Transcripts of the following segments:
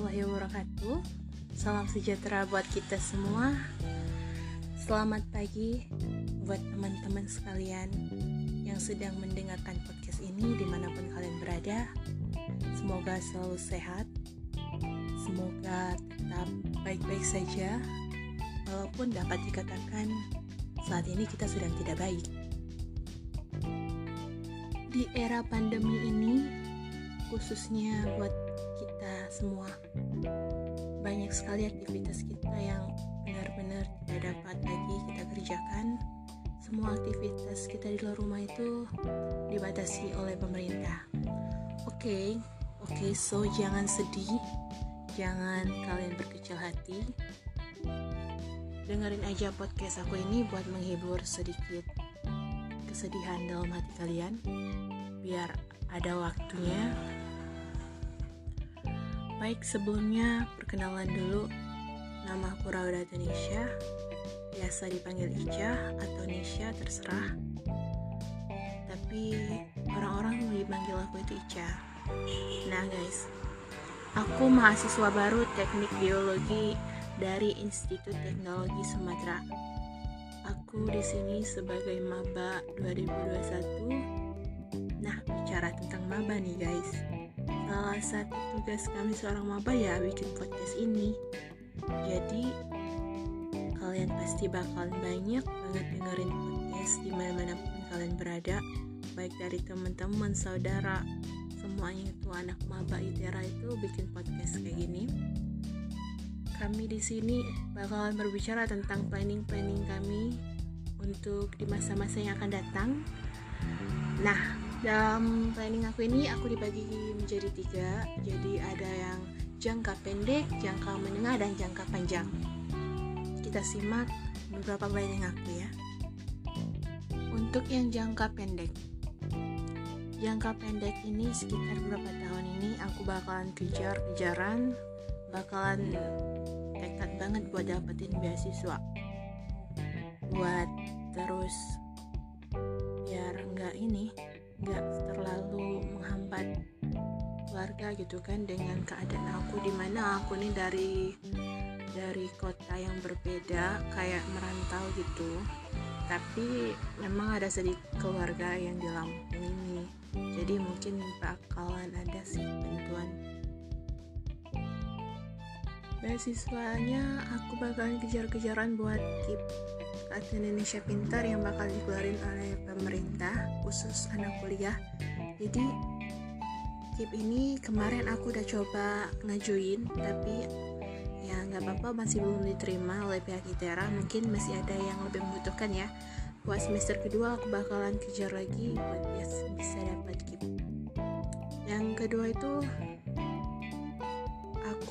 warahmatullahi wabarakatuh. Salam sejahtera buat kita semua. Selamat pagi buat teman-teman sekalian Yang sedang mendengarkan podcast ini di mana pun kalian berada. Semoga selalu sehat. Semoga tetap baik-baik saja Walaupun dapat dikatakan saat ini kita sedang tidak baik. Di era pandemi ini khususnya buat kita semua banyak sekali aktivitas kita yang benar-benar tidak dapat lagi kita kerjakan. Semua aktivitas kita di luar rumah itu dibatasi oleh pemerintah. Oke okay, oke okay, so jangan sedih. Jangan kalian berkecil hati. Dengerin aja podcast aku ini buat menghibur sedikit kesedihan dalam hati kalian. Biar ada waktunya Baik, sebelumnya perkenalan dulu. Nama aku Rauda Tanisha, biasa dipanggil Ica atau Nisha terserah. Tapi orang-orang lebih manggil aku itu Ica. Nah guys, aku mahasiswa baru Teknik Biologi dari Institut Teknologi Sumatera. Aku di sini sebagai maba 2021. Nah, bicara tentang maba nih guys salah satu tugas kami seorang maba ya bikin podcast ini. Jadi kalian pasti bakalan banyak banget dengerin podcast di mana pun kalian berada. Baik dari teman-teman saudara semuanya itu anak maba ITERA itu bikin podcast kayak gini. Kami di sini bakalan berbicara tentang planning-planning kami untuk di masa-masa yang akan datang. Nah dalam planning aku ini aku dibagi menjadi tiga. Jadi ada yang jangka pendek jangka menengah dan jangka panjang. Kita simak beberapa planning aku ya. Untuk yang jangka pendek. Jangka pendek ini sekitar beberapa tahun ini aku bakalan kejar-kejaran bakalan tekad banget buat dapetin beasiswa. Buat terus biar enggak ini nggak terlalu menghambat keluarga gitu kan dengan keadaan aku di mana aku nih dari dari kota yang berbeda kayak merantau gitu. Tapi memang ada sedikit keluarga yang di Lampung ini. Jadi mungkin bakalan ada sih bantuan beasiswanya aku bakalan kejar-kejaran buat keep Kartu Indonesia Pintar yang bakal dikeluarin oleh pemerintah khusus anak kuliah. Jadi KIP ini kemarin aku udah coba ngajuin tapi ya nggak apa-apa masih belum diterima oleh pihak ITERA mungkin masih ada yang lebih membutuhkan ya. Buat semester kedua aku bakalan kejar lagi buat bisa dapat KIP yang kedua itu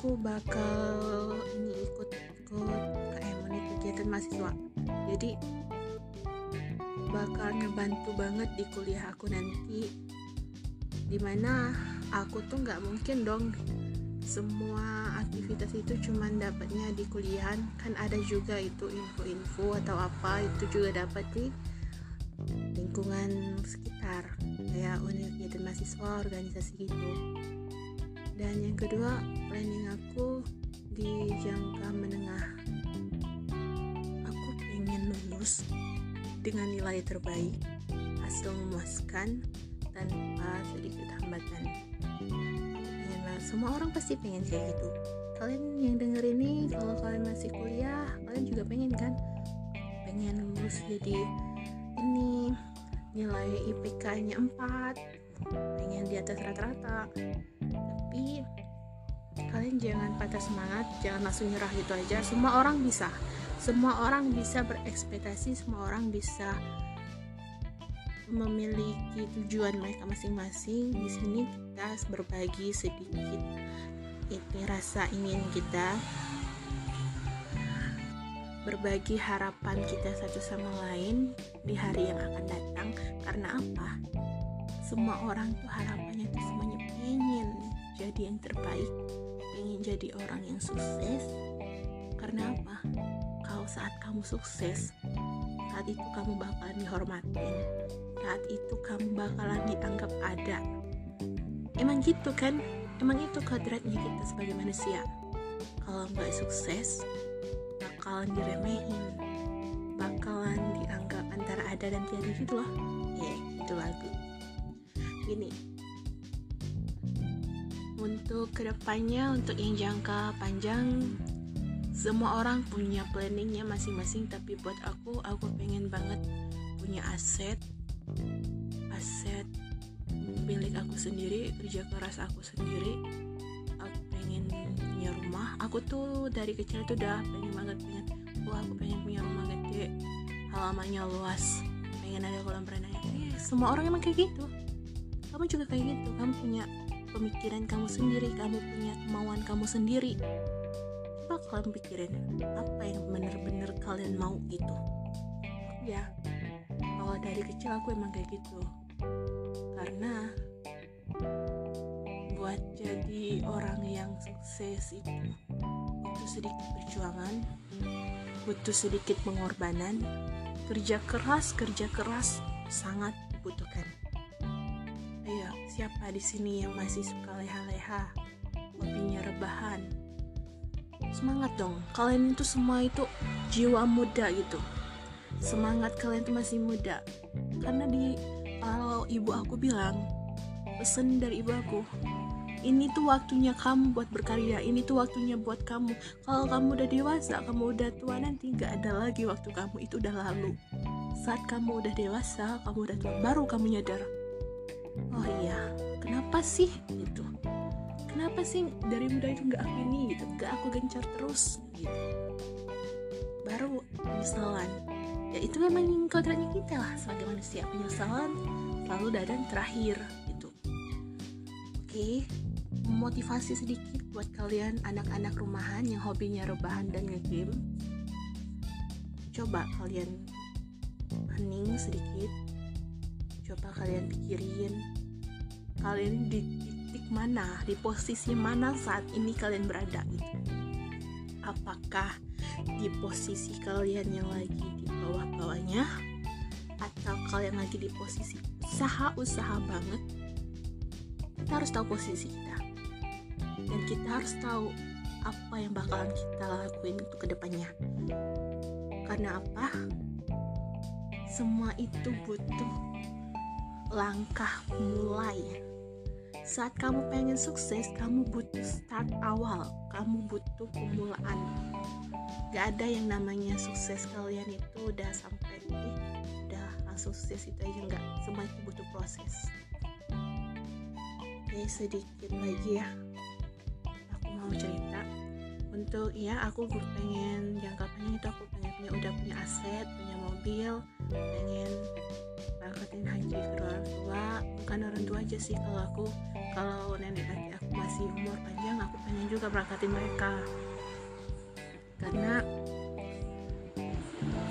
aku bakal ini ikut ikut KM unit kegiatan mahasiswa. Jadi bakal ngebantu banget di kuliah aku nanti. Di mana aku tuh nggak mungkin dong semua aktivitas itu cuman dapatnya di kuliahan. Kan ada juga itu info-info atau apa itu juga dapat di lingkungan sekitar. Kayak universitas mahasiswa organisasi gitu dan yang kedua planning aku di jangka menengah lulus dengan nilai terbaik, hasil memuaskan tanpa sedikit hambatan. Ya, semua orang pasti pengen kayak gitu. Kalian yang denger ini, kalau kalian masih kuliah, kalian juga pengen kan? Pengen lulus jadi ini nilai IPK-nya 4, pengen di atas rata-rata. Tapi kalian jangan patah semangat, jangan langsung nyerah gitu aja. Semua orang bisa. Semua orang bisa berekspektasi semua orang bisa memiliki tujuan mereka masing-masing. Di sini kita berbagi sedikit itu rasa ingin kita. Berbagi harapan kita satu sama lain di hari yang akan datang. Karena apa? Semua orang tuh harapannya tuh semuanya pengen jadi yang terbaik. Pengen jadi orang yang sukses. Karena apa? Kalau saat kamu sukses saat itu kamu bakalan dihormatin. Saat itu kamu bakalan dianggap ada. Emang gitu kan? Emang itu kodratnya kita sebagai manusia. Kalau nggak sukses bakalan diremehin. Bakalan dianggap antara ada dan tiada gitu loh. Ya yeah, itu lagu. Gini untuk ke depannya untuk yang jangka panjang semua orang punya planningnya masing-masing tapi buat aku aku pengen banget punya aset aset milik aku sendiri kerja keras aku sendiri. Aku pengen punya rumah. Aku tuh dari kecil tuh udah pengen banget pengen wah aku pengen punya rumah gede halamannya luas pengen ada kolam renangnya. Eh, semua orang emang kayak gitu. Kamu juga kayak gitu kamu punya pemikiran kamu sendiri kamu punya kemauan kamu sendiri. Apa kalian pikirin? Apa yang bener-bener kalian mau gitu? Ya kalau dari kecil aku emang kayak gitu. Karena buat jadi orang yang sukses itu butuh sedikit perjuangan butuh sedikit pengorbanan kerja keras kerja keras sangat siapa di sini yang masih suka leha-leha hobinya rebahan? Semangat dong. Kalian itu semua itu jiwa muda gitu. Semangat kalian tuh masih muda. Karena di kalau ibu aku bilang pesan dari ibu aku ini tuh waktunya kamu buat berkarya ini tuh waktunya buat kamu. Kalau kamu udah dewasa kamu udah tua nanti nggak ada lagi waktu kamu itu udah lalu. Saat kamu udah dewasa kamu udah tua baru kamu nyadar oh iya kenapa sih gitu? Kenapa sih dari muda itu nggak aku ini gitu? Nggak aku gencar terus gitu? Baru penyesalan. Ya itu memang kodratnya kita lah sebagai manusia. Penyesalan selalu datang terakhir gitu. Oke motivasi sedikit buat kalian anak-anak rumahan yang hobinya rebahan dan ngegame. Coba kalian hening sedikit. Coba kalian pikirin kalian di titik mana di posisi mana saat ini kalian berada gitu. Apakah di posisi kalian yang lagi di bawah-bawahnya atau kalian lagi di posisi usaha-usaha banget? Kita harus tahu posisi kita. Dan kita harus tahu apa yang bakalan kita lakuin untuk ke depannya karena apa? Semua itu butuh langkah mulai saat kamu pengen sukses kamu butuh start awal. Kamu butuh pemulaan. Gak ada yang namanya sukses kalian itu udah sampai eh, udah langsung sukses itu aja. Nggak semua itu butuh proses. Oke sedikit lagi ya. Aku mau cerita. Untuk ya aku pengen jangka panjang itu aku pengen punya udah punya aset punya mobil pengen berangkatin haji ke orang bukan orang tua aja sih kalau aku kalau nenek kakek aku masih umur panjang aku pengen juga berangkatin mereka karena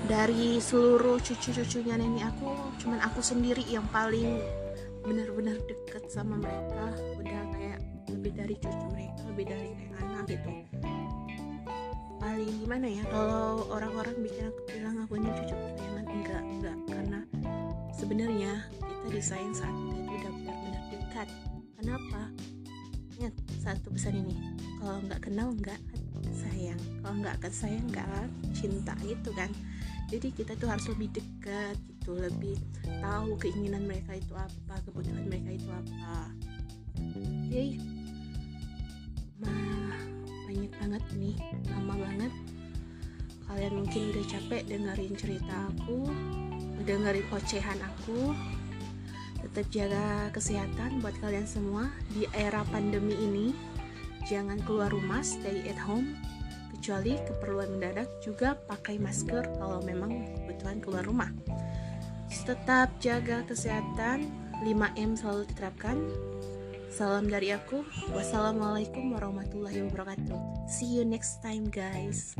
dari seluruh cucu-cucunya nenek aku cuman aku sendiri yang paling benar-benar deket sama mereka udah kayak lebih dari cucu mereka lebih dari kayak anak gitu paling gimana ya kalau orang-orang bikin bilang aku ini cucu kesayangan enggak enggak karena sebenarnya kita disayang saat itu udah benar-benar dekat. Kenapa ingat satu pesan ini kalau nggak kenal nggak sayang. Kalau nggak akan sayang nggak cinta gitu kan? Jadi kita tuh harus lebih dekat gitu. Lebih tahu keinginan mereka itu apa kebutuhan mereka itu apa. Okay. mah banyak banget nih lama banget. Kalian mungkin udah capek dengerin cerita aku dengerin ocehan aku tetap jaga kesehatan buat kalian semua di era pandemi ini jangan keluar rumah stay at home kecuali keperluan mendadak juga pakai masker kalau memang kebutuhan keluar rumah tetap jaga kesehatan 5M selalu diterapkan Salam dari aku. Wassalamualaikum warahmatullahi wabarakatuh. See you next time, guys.